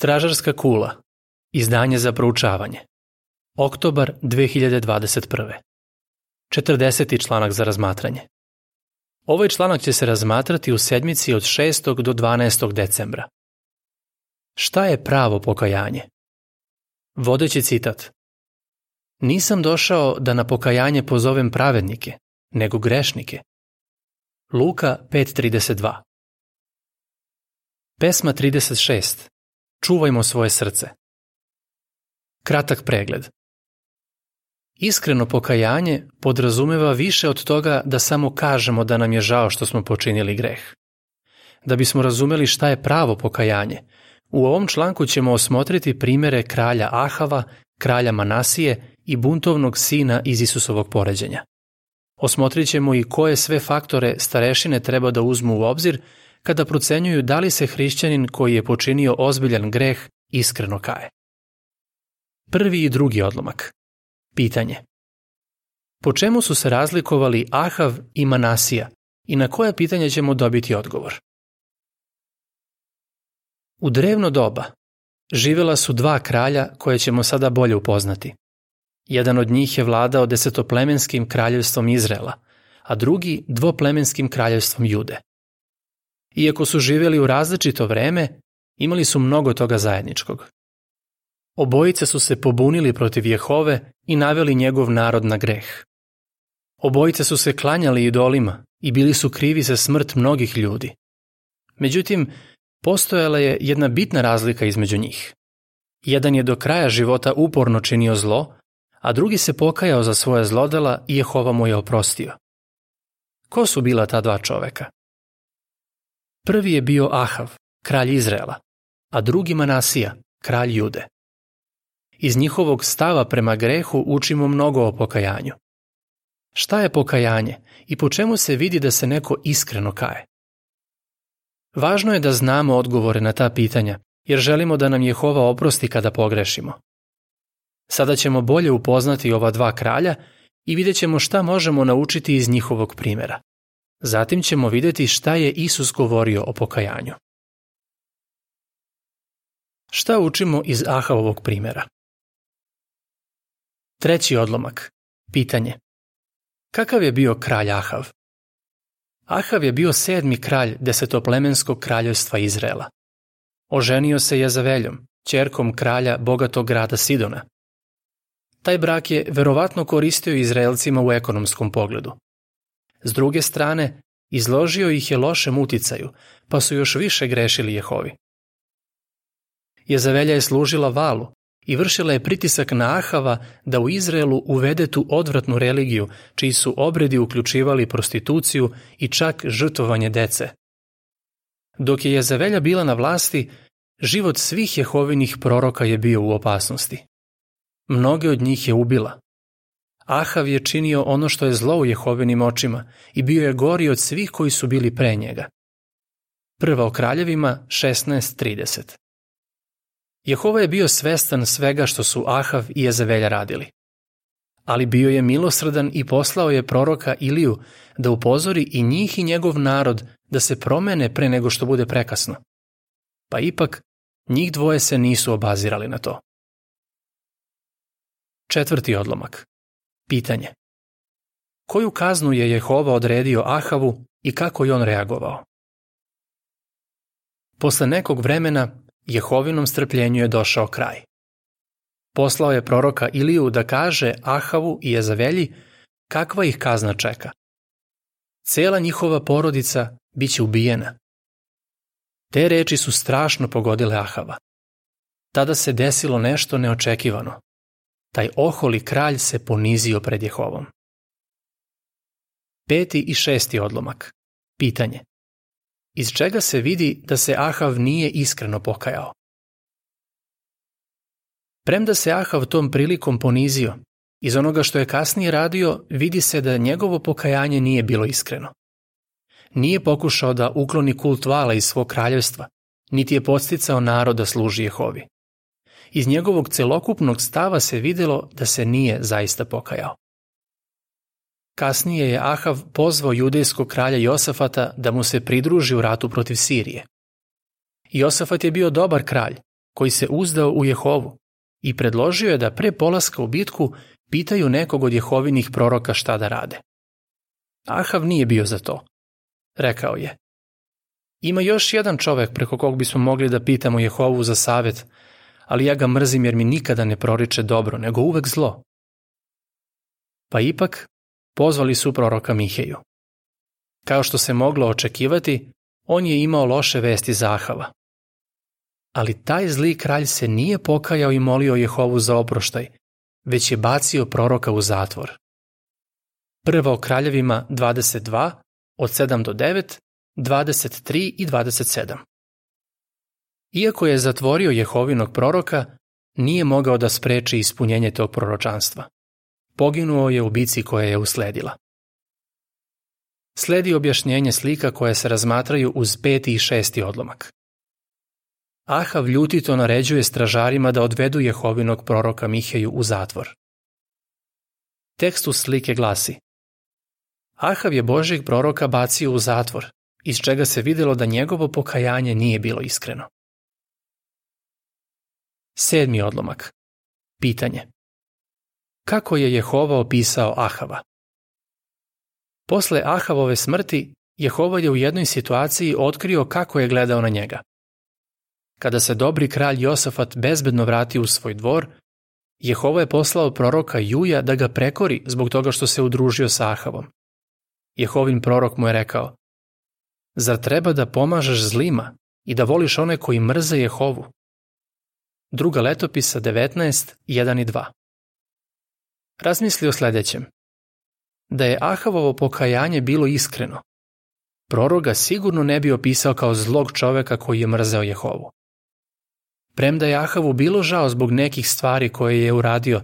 Stražarska kula. Izdanje za proučavanje. Oktobar 2021. 40. članak za razmatranje. Ovaj članak će se razmatrati u sedmici od 6. do 12. decembra. Šta je pravo pokajanje? Vodeći citat. Nisam došao da na pokajanje pozovem pravednike, nego grešnike. Luka 5.32 Pesma 36 Čuvajmo svoje srce. Kratak pregled. Iskreno pokajanje podrazumeva više od toga da samo kažemo da nam je žao što smo počinili greh. Da bismo razumeli šta je pravo pokajanje, u ovom članku ćemo osmotriti primere kralja Ahava, kralja Manasije i buntovnog sina iz Isusovog poređenja. Osmotrit ćemo i koje sve faktore starešine treba da uzmu u obzir kada procenjuju da li se hrišćanin koji je počinio ozbiljan greh iskreno kaje. Prvi i drugi odlomak. Pitanje. Po čemu su se razlikovali Ahav i Manasija i na koje pitanje ćemo dobiti odgovor? U drevno doba živela su dva kralja koje ćemo sada bolje upoznati. Jedan od njih je vladao desetoplemenskim kraljevstvom Izrela, a drugi dvoplemenskim kraljevstvom Jude. Iako su živjeli u različito vreme, imali su mnogo toga zajedničkog. Obojice su se pobunili protiv Jehove i naveli njegov narod na greh. Obojice su se klanjali idolima i bili su krivi za smrt mnogih ljudi. Međutim, postojala je jedna bitna razlika između njih. Jedan je do kraja života uporno činio zlo, a drugi se pokajao za svoje zlodela i Jehova mu je oprostio. Ko su bila ta dva čoveka? Prvi je bio Ahav, kralj Izraela, a drugi Manasija, kralj Jude. Iz njihovog stava prema grehu učimo mnogo o pokajanju. Šta je pokajanje i po čemu se vidi da se neko iskreno kaje? Važno je da znamo odgovore na ta pitanja, jer želimo da nam Jehova oprosti kada pogrešimo. Sada ćemo bolje upoznati ova dva kralja i vidjet ćemo šta možemo naučiti iz njihovog primjera. Zatim ćemo vidjeti šta je Isus govorio o pokajanju. Šta učimo iz Ahavovog primjera? Treći odlomak. Pitanje. Kakav je bio kralj Ahav? Ahav je bio sedmi kralj desetoplemenskog kraljevstva Izraela. Oženio se Jezaveljom, čerkom kralja bogatog grada Sidona. Taj brak je verovatno koristio Izraelcima u ekonomskom pogledu. S druge strane, izložio ih je lošem uticaju, pa su još više grešili Jehovi. Jezavelja je služila valu i vršila je pritisak na Ahava da u Izraelu uvede tu odvratnu religiju, čiji su obredi uključivali prostituciju i čak žrtvovanje dece. Dok je Jezavelja bila na vlasti, život svih Jehovinih proroka je bio u opasnosti. Mnoge od njih je ubila, Ahav je činio ono što je zlo u Jehovinim očima i bio je gori od svih koji su bili pre njega. Prva o kraljevima 16.30 Jehova je bio svestan svega što su Ahav i Jezavelja radili. Ali bio je milosrdan i poslao je proroka Iliju da upozori i njih i njegov narod da se promene pre nego što bude prekasno. Pa ipak, njih dvoje se nisu obazirali na to. Četvrti odlomak Pitanje. Koju kaznu je Jehova odredio Ahavu i kako je on reagovao? Posle nekog vremena Jehovinom strpljenju je došao kraj. Poslao je proroka Iliju da kaže Ahavu i Jezavelji kakva ih kazna čeka. Cela njihova porodica biće ubijena. Te reči su strašno pogodile Ahava. Tada se desilo nešto neočekivano taj oholi kralj se ponizio pred Jehovom. Peti i šesti odlomak. Pitanje. Iz čega se vidi da se Ahav nije iskreno pokajao? Premda se Ahav tom prilikom ponizio, iz onoga što je kasnije radio vidi se da njegovo pokajanje nije bilo iskreno. Nije pokušao da ukloni kult vala iz svog kraljevstva, niti je podsticao narod da služi Jehovi iz njegovog celokupnog stava se videlo da se nije zaista pokajao. Kasnije je Ahav pozvao judejskog kralja Josafata da mu se pridruži u ratu protiv Sirije. Josafat je bio dobar kralj koji se uzdao u Jehovu i predložio je da pre polaska u bitku pitaju nekog od Jehovinih proroka šta da rade. Ahav nije bio za to. Rekao je, ima još jedan čovek preko kog bismo mogli da pitamo Jehovu za savet, ali ja ga mrzim jer mi nikada ne proriče dobro, nego uvek zlo. Pa ipak, pozvali su proroka Miheju. Kao što se moglo očekivati, on je imao loše vesti za Ahava. Ali taj zli kralj se nije pokajao i molio Jehovu za oproštaj, već je bacio proroka u zatvor. Prva o kraljevima 22, od 7 do 9, 23 i 27. Iako je zatvorio Jehovinog proroka, nije mogao da spreči ispunjenje tog proročanstva. Poginuo je u bici koja je usledila. Sledi objašnjenje slika koje se razmatraju uz peti i šesti odlomak. Ahav ljutito naređuje stražarima da odvedu Jehovinog proroka Miheju u zatvor. Tekst u slike glasi Ahav je Božeg proroka bacio u zatvor, iz čega se videlo da njegovo pokajanje nije bilo iskreno. Sedmi odlomak. Pitanje. Kako je Jehova opisao Ahava? Posle Ahavove smrti, Jehova je u jednoj situaciji otkrio kako je gledao na njega. Kada se dobri kralj Josafat bezbedno vrati u svoj dvor, Jehova je poslao proroka Juja da ga prekori zbog toga što se udružio sa Ahavom. Jehovin prorok mu je rekao, Zar treba da pomažeš zlima i da voliš one koji mrze Jehovu? Druga letopisa 19, 1 i 2 Razmisli o sledećem. Da je Ahavovo pokajanje bilo iskreno, proroga sigurno ne bi opisao kao zlog čoveka koji je mrzeo Jehovu. Premda je Ahavu bilo žao zbog nekih stvari koje je uradio,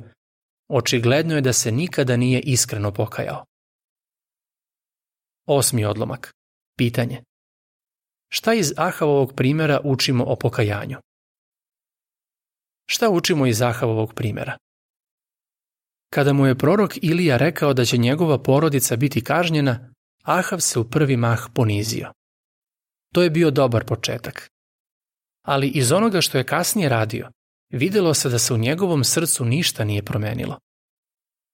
očigledno je da se nikada nije iskreno pokajao. Osmi odlomak. Pitanje. Šta iz Ahavovog primjera učimo o pokajanju? Šta učimo iz Ahavovog primjera? Kada mu je prorok Ilija rekao da će njegova porodica biti kažnjena, Ahav se u prvi mah ponizio. To je bio dobar početak. Ali iz onoga što je kasnije radio, videlo se da se u njegovom srcu ništa nije promenilo.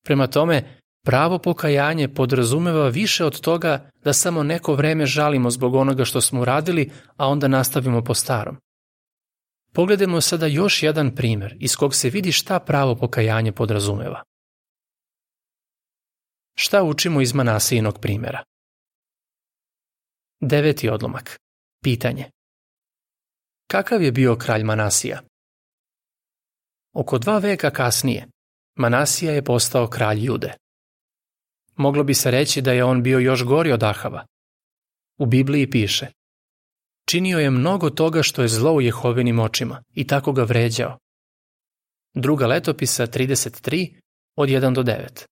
Prema tome, Pravo pokajanje podrazumeva više od toga da samo neko vreme žalimo zbog onoga što smo uradili, a onda nastavimo po starom. Pogledajmo sada još jedan primer iz kog se vidi šta pravo pokajanje podrazumeva. Šta učimo iz Manasijinog primjera? Deveti odlomak. Pitanje. Kakav je bio kralj Manasija? Oko dva veka kasnije, Manasija je postao kralj Jude. Moglo bi se reći da je on bio još gori od Ahava. U Bibliji piše Činio je mnogo toga što je zlo u Jehovinim očima i tako ga vređao. Druga letopisa 33 od 1 do 9.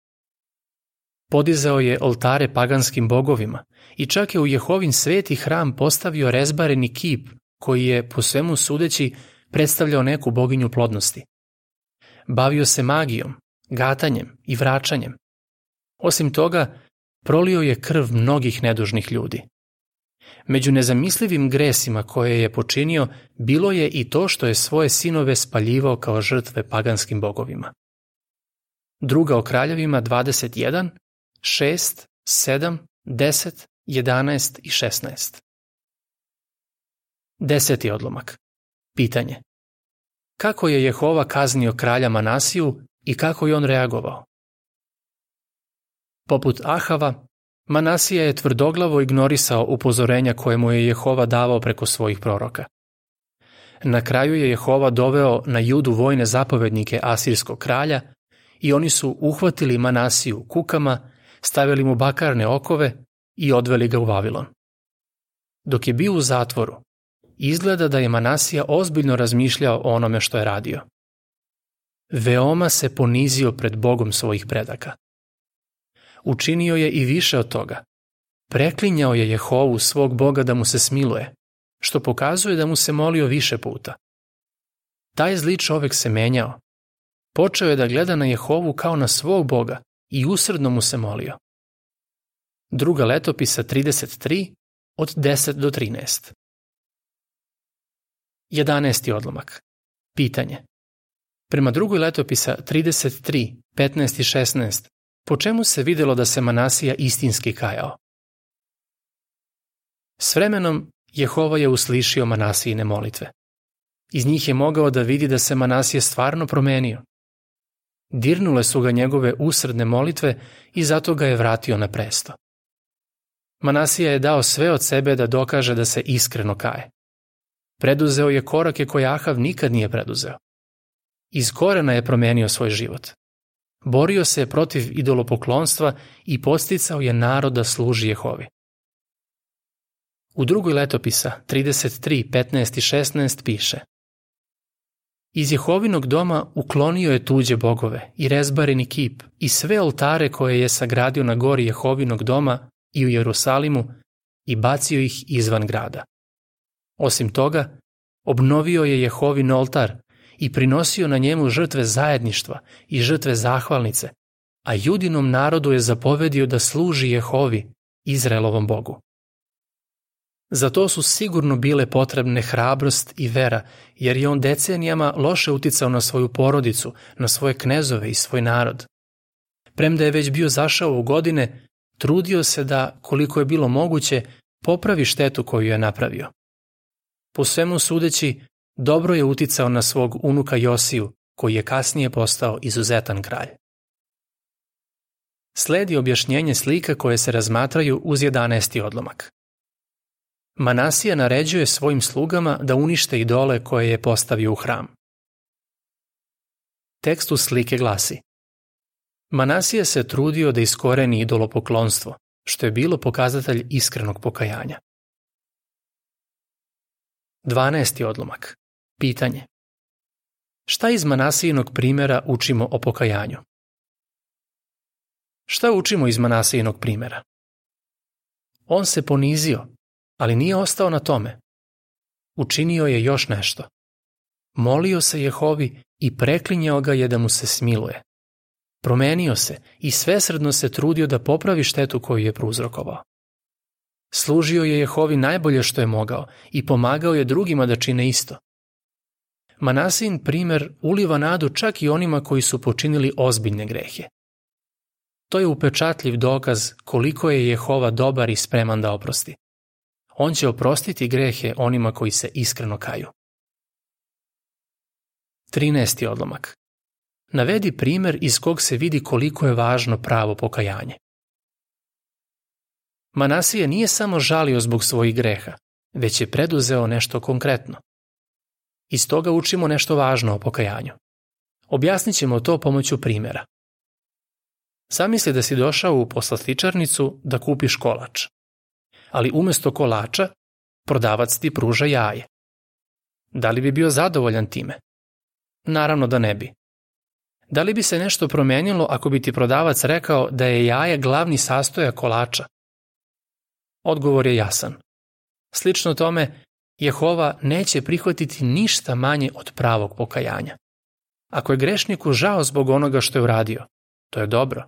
Podizao je oltare paganskim bogovima i čak je u Jehovin sveti hram postavio rezbareni kip koji je, po svemu sudeći, predstavljao neku boginju plodnosti. Bavio se magijom, gatanjem i vraćanjem, Osim toga, prolio je krv mnogih nedužnih ljudi. Među nezamislivim gresima koje je počinio bilo je i to što je svoje sinove spaljivao kao žrtve paganskim bogovima. Druga o kraljevima 21, 6, 7, 10, 11 i 16. Deseti odlomak. Pitanje. Kako je Jehova kaznio kralja Manasiju i kako je on reagovao? Poput Ahava, Manasija je tvrdoglavo ignorisao upozorenja koje mu je Jehova davao preko svojih proroka. Na kraju je Jehova doveo na judu vojne zapovednike Asirskog kralja i oni su uhvatili Manasiju kukama, stavili mu bakarne okove i odveli ga u Vavilon. Dok je bio u zatvoru, izgleda da je Manasija ozbiljno razmišljao o onome što je radio. Veoma se ponizio pred Bogom svojih predaka učinio je i više od toga. Preklinjao je Jehovu svog Boga da mu se smiluje, što pokazuje da mu se molio više puta. Taj zli čovek se menjao. Počeo je da gleda na Jehovu kao na svog Boga i usredno mu se molio. Druga letopisa 33 od 10 do 13. 11. odlomak. Pitanje. Prema drugoj letopisa 33, 15 i 16, po čemu se videlo da se Manasija istinski kajao? S vremenom Jehova je uslišio Manasijine molitve. Iz njih je mogao da vidi da se Manasije stvarno promenio. Dirnule su ga njegove usredne molitve i zato ga je vratio na presto. Manasija je dao sve od sebe da dokaže da se iskreno kaje. Preduzeo je korake koje Ahav nikad nije preduzeo. Iz korena je promenio svoj život. Borio se protiv idolopoklonstva i posticao je narod da služi Jehovi. U drugoj letopisa 33, 15 i 16 piše Iz Jehovinog doma uklonio je tuđe bogove i rezbareni kip i sve oltare koje je sagradio na gori Jehovinog doma i u Jerusalimu i bacio ih izvan grada. Osim toga, obnovio je Jehovin oltar i prinosio na njemu žrtve zajedništva i žrtve zahvalnice, a judinom narodu je zapovedio da služi Jehovi, Izraelovom Bogu. Za to su sigurno bile potrebne hrabrost i vera, jer je on decenijama loše uticao na svoju porodicu, na svoje knezove i svoj narod. Premda je već bio zašao u godine, trudio se da, koliko je bilo moguće, popravi štetu koju je napravio. Po svemu sudeći, dobro je uticao na svog unuka Josiju, koji je kasnije postao izuzetan kralj. Sledi objašnjenje slika koje se razmatraju uz 11. odlomak. Manasija naređuje svojim slugama da unište idole koje je postavio u hram. Tekst u slike glasi Manasija se trudio da iskoreni idolopoklonstvo, što je bilo pokazatelj iskrenog pokajanja. 12. odlomak. Pitanje. Šta iz Manasijinog primjera učimo o pokajanju? Šta učimo iz Manasijinog primjera? On se ponizio, ali nije ostao na tome. Učinio je još nešto. Molio se Jehovi i preklinjao ga je da mu se smiluje. Promenio se i svesredno se trudio da popravi štetu koju je prouzrokovao. Služio je Jehovi najbolje što je mogao i pomagao je drugima da čine isto. Manasin primer uliva nadu čak i onima koji su počinili ozbiljne grehe. To je upečatljiv dokaz koliko je Jehova dobar i spreman da oprosti. On će oprostiti grehe onima koji se iskreno kaju. 13. odlomak. Navedi primer iz kog se vidi koliko je važno pravo pokajanje. Manasije nije samo žalio zbog svojih greha, već je preduzeo nešto konkretno. Iz toga učimo nešto važno o pokajanju. Objasnit ćemo to pomoću primjera. Zamisli da si došao u poslastičarnicu da kupiš kolač. Ali umesto kolača, prodavac ti pruža jaje. Da li bi bio zadovoljan time? Naravno da ne bi. Da li bi se nešto promenilo ako bi ti prodavac rekao da je jaje glavni sastojak kolača? Odgovor je jasan. Slično tome, Jehova neće prihvatiti ništa manje od pravog pokajanja. Ako je grešniku žao zbog onoga što je uradio, to je dobro.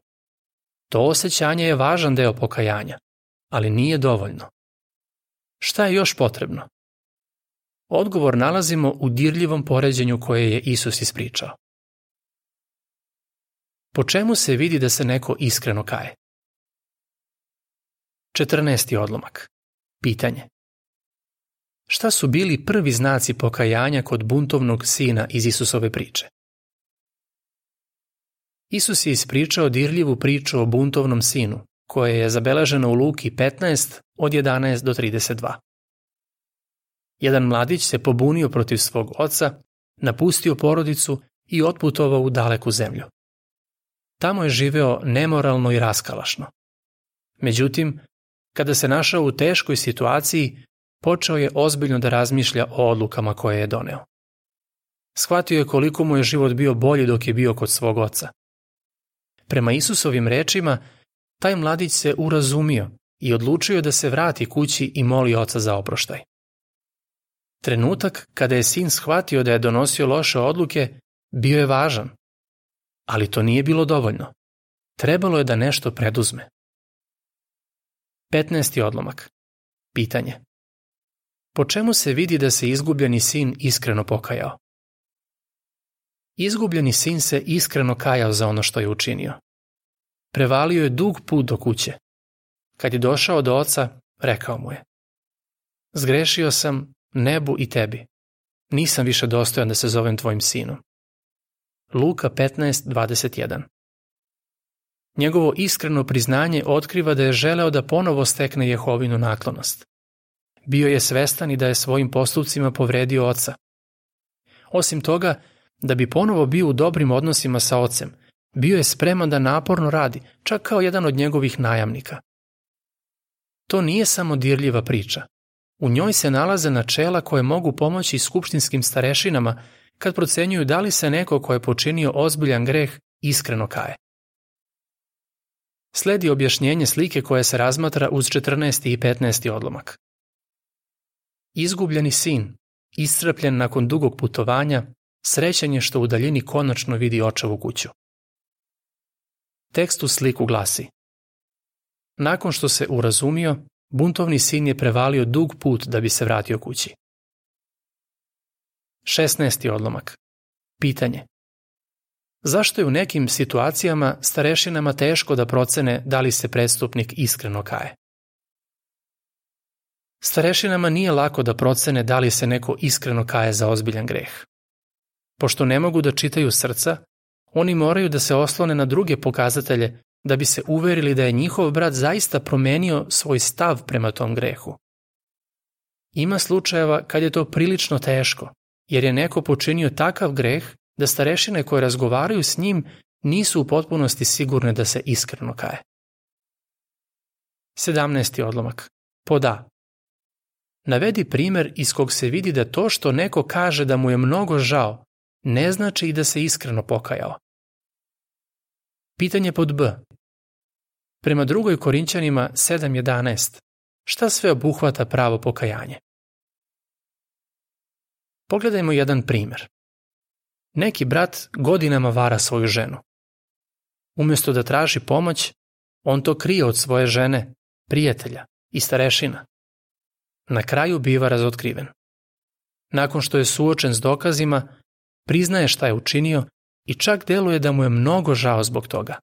To osjećanje je važan deo pokajanja, ali nije dovoljno. Šta je još potrebno? Odgovor nalazimo u dirljivom poređenju koje je Isus ispričao. Po čemu se vidi da se neko iskreno kaje? 14. odlomak. Pitanje. Šta su bili prvi znaci pokajanja kod buntovnog sina iz Isusove priče? Isus je ispričao dirljivu priču o buntovnom sinu, koja je zabeležena u Luki 15 od 11 do 32. Jedan mladić se pobunio protiv svog oca, napustio porodicu i otputovao u daleku zemlju. Tamo je živeo nemoralno i raskalašno. Međutim, kada se našao u teškoj situaciji, počeo je ozbiljno da razmišlja o odlukama koje je doneo. Shvatio je koliko mu je život bio bolji dok je bio kod svog oca. Prema Isusovim rečima, taj mladić se urazumio i odlučio da se vrati kući i moli oca za oproštaj. Trenutak kada je sin shvatio da je donosio loše odluke bio je važan, ali to nije bilo dovoljno. Trebalo je da nešto preduzme. 15. odlomak. Pitanje. Po čemu se vidi da se izgubljeni sin iskreno pokajao? Izgubljeni sin se iskreno kajao za ono što je učinio. Prevalio je dug put do kuće. Kad je došao do oca, rekao mu je Zgrešio sam nebu i tebi. Nisam više dostojan da se zovem tvojim sinom. Luka 15.21 Njegovo iskreno priznanje otkriva da je želeo da ponovo stekne Jehovinu naklonost. Bio je svestan i da je svojim postupcima povredio oca. Osim toga, da bi ponovo bio u dobrim odnosima sa ocem, bio je spreman da naporno radi, čak kao jedan od njegovih najamnika. To nije samo dirljiva priča. U njoj se nalaze načela koje mogu pomoći skupštinskim starešinama kad procenjuju da li se neko ko je počinio ozbiljan greh iskreno kaje. Sledi objašnjenje slike koje se razmatra uz 14. i 15. odlomak. Izgubljeni sin, iscrpljen nakon dugog putovanja, srećan je što u daljini konačno vidi očevu kuću. Tekst u sliku glasi Nakon što se urazumio, buntovni sin je prevalio dug put da bi se vratio kući. 16. odlomak. Pitanje. Zašto je u nekim situacijama starešinama teško da procene da li se prestupnik iskreno kaje? Starešinama nije lako da procene da li se neko iskreno kaje za ozbiljan greh. Pošto ne mogu da čitaju srca, oni moraju da se oslone na druge pokazatelje da bi se uverili da je njihov brat zaista promenio svoj stav prema tom grehu. Ima slučajeva kad je to prilično teško, jer je neko počinio takav greh da starešine koje razgovaraju s njim nisu u potpunosti sigurne da se iskreno kaje. 17. odlomak. Poda. Navedi primer iz kog se vidi da to što neko kaže da mu je mnogo žao, ne znači i da se iskreno pokajao. Pitanje pod B. Prema drugoj Korinćanima 7.11. Šta sve obuhvata pravo pokajanje? Pogledajmo jedan primer. Neki brat godinama vara svoju ženu. Umjesto da traži pomoć, on to krije od svoje žene, prijatelja i starešina. Na kraju biva razotkriven. Nakon što je suočen s dokazima, priznaje šta je učinio i čak deluje da mu je mnogo žao zbog toga.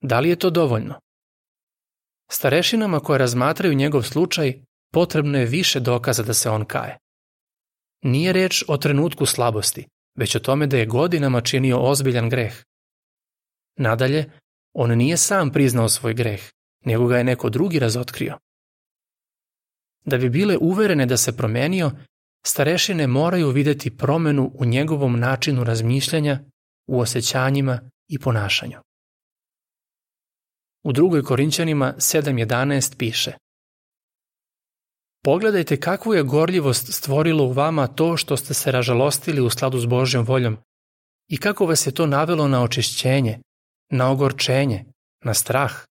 Da li je to dovoljno? Starešinama koje razmatraju njegov slučaj potrebno je više dokaza da se on kaje. Nije reč o trenutku slabosti, već o tome da je godinama činio ozbiljan greh. Nadalje, on nije sam priznao svoj greh, nego ga je neko drugi razotkrio. Da bi bile uverene da se promenio, starešine moraju videti promenu u njegovom načinu razmišljanja, u osjećanjima i ponašanju. U drugoj Korinćanima 7.11 piše Pogledajte kakvu je gorljivost stvorilo u vama to što ste se ražalostili u skladu s Božjom voljom i kako vas je to navelo na očišćenje, na ogorčenje, na strah,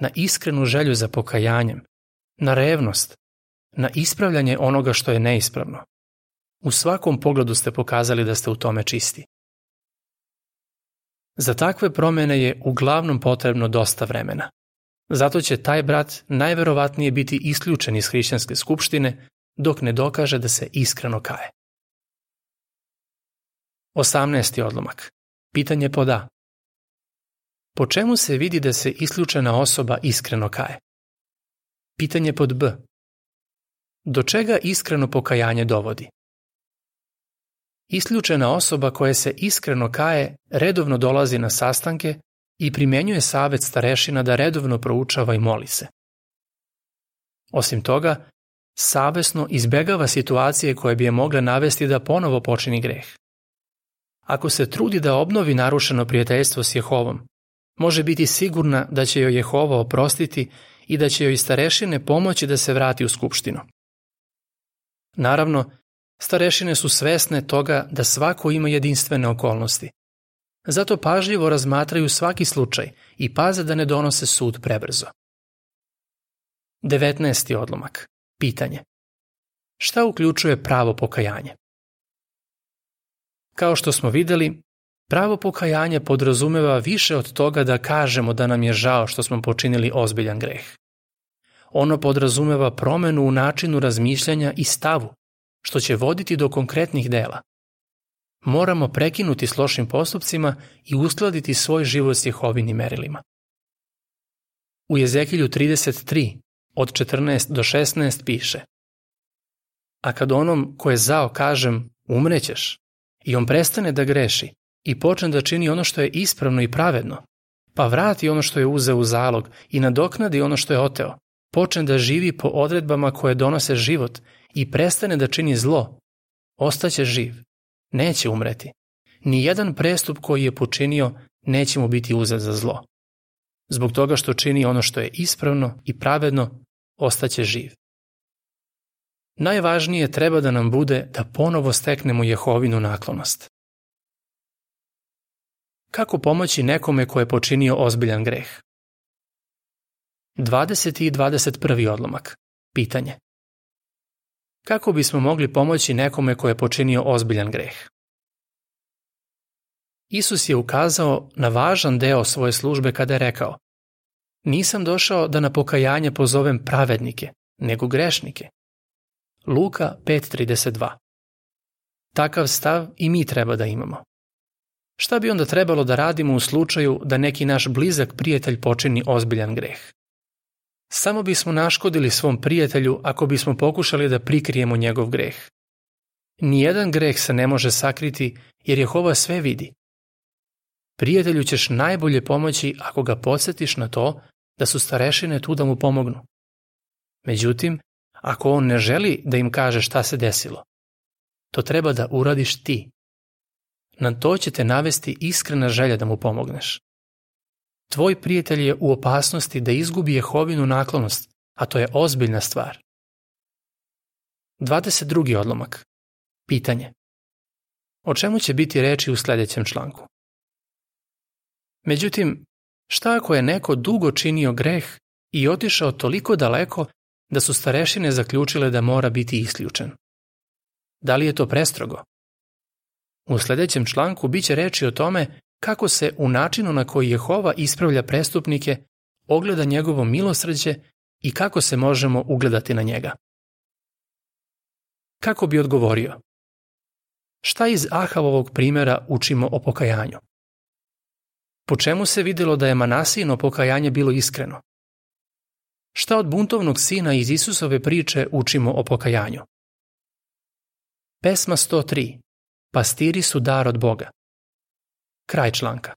na iskrenu želju za pokajanjem, na revnost, na ispravljanje onoga što je neispravno. U svakom pogledu ste pokazali da ste u tome čisti. Za takve promene je uglavnom potrebno dosta vremena. Zato će taj brat najverovatnije biti isključen iz hrišćanske skupštine dok ne dokaže da se iskreno kaje. 18. odlomak. Pitanje pod A. Po čemu se vidi da se isključena osoba iskreno kaje? Pitanje pod B. Do čega iskreno pokajanje dovodi? Isključena osoba koja se iskreno kaje redovno dolazi na sastanke i primenjuje savet starešina da redovno proučava i moli se. Osim toga, savesno izbegava situacije koje bi je mogle navesti da ponovo počini greh. Ako se trudi da obnovi narušeno prijateljstvo s Jehovom, može biti sigurna da će joj Jehova oprostiti i da će joj starešine pomoći da se vrati u skupštinu. Naravno, starešine su svesne toga da svako ima jedinstvene okolnosti – Zato pažljivo razmatraju svaki slučaj i paze da ne donose sud prebrzo. 19. odlomak. Pitanje. Šta uključuje pravo pokajanje? Kao što smo videli, pravo pokajanje podrazumeva više od toga da kažemo da nam je žao što smo počinili ozbiljan greh. Ono podrazumeva promenu u načinu razmišljanja i stavu, što će voditi do konkretnih dela. moramo prekinuti s lošim postupcima i uskladiti svoj život s Jehovinim merilima. U Jezekilju 33, od 14 do 16 piše A kad onom ko je zao kažem umrećeš i on prestane da greši i počne da čini ono što je ispravno i pravedno, pa vrati ono što je uzeo u zalog i nadoknadi ono što je oteo, počne da živi po odredbama koje donose život i prestane da čini zlo, ostaće živ, neće umreti. Ni jedan prestup koji je počinio neće mu biti uzet za zlo. Zbog toga što čini ono što je ispravno i pravedno, ostaće živ. Najvažnije treba da nam bude da ponovo steknemo Jehovinu naklonost. Kako pomoći nekome ko je počinio ozbiljan greh? 20. i 21. odlomak. Pitanje. Kako bismo mogli pomoći nekome ko je počinio ozbiljan greh? Isus je ukazao na važan deo svoje službe kada je rekao Nisam došao da na pokajanje pozovem pravednike, nego grešnike. Luka 5.32 Takav stav i mi treba da imamo. Šta bi onda trebalo da radimo u slučaju da neki naš blizak prijatelj počini ozbiljan greh? Samo bismo naškodili svom prijatelju ako bismo pokušali da prikrijemo njegov greh. Nijedan greh se ne može sakriti jer Jehova sve vidi. Prijatelju ćeš najbolje pomoći ako ga podsjetiš na to da su starešine tu da mu pomognu. Međutim, ako on ne želi da im kaže šta se desilo, to treba da uradiš ti. Na to će te navesti iskrena želja da mu pomogneš. Tvoj prijatelj je u opasnosti da izgubi Jehovinu naklonost, a to je ozbiljna stvar. 22. odlomak. Pitanje. O čemu će biti reči u sledećem članku? Međutim, šta ako je neko dugo činio greh i otišao toliko daleko da su starešine zaključile da mora biti isključen? Da li je to prestrogo? U sledećem članku biće reči o tome kako se u načinu na koji Jehova ispravlja prestupnike ogleda njegovo milosrđe i kako se možemo ugledati na njega. Kako bi odgovorio? Šta iz Ahavovog primera učimo o pokajanju? Po čemu se videlo da je Manasino pokajanje bilo iskreno? Šta od buntovnog sina iz Isusove priče učimo o pokajanju? Pesma 103. Pastiri su dar od Boga. Kraj članka.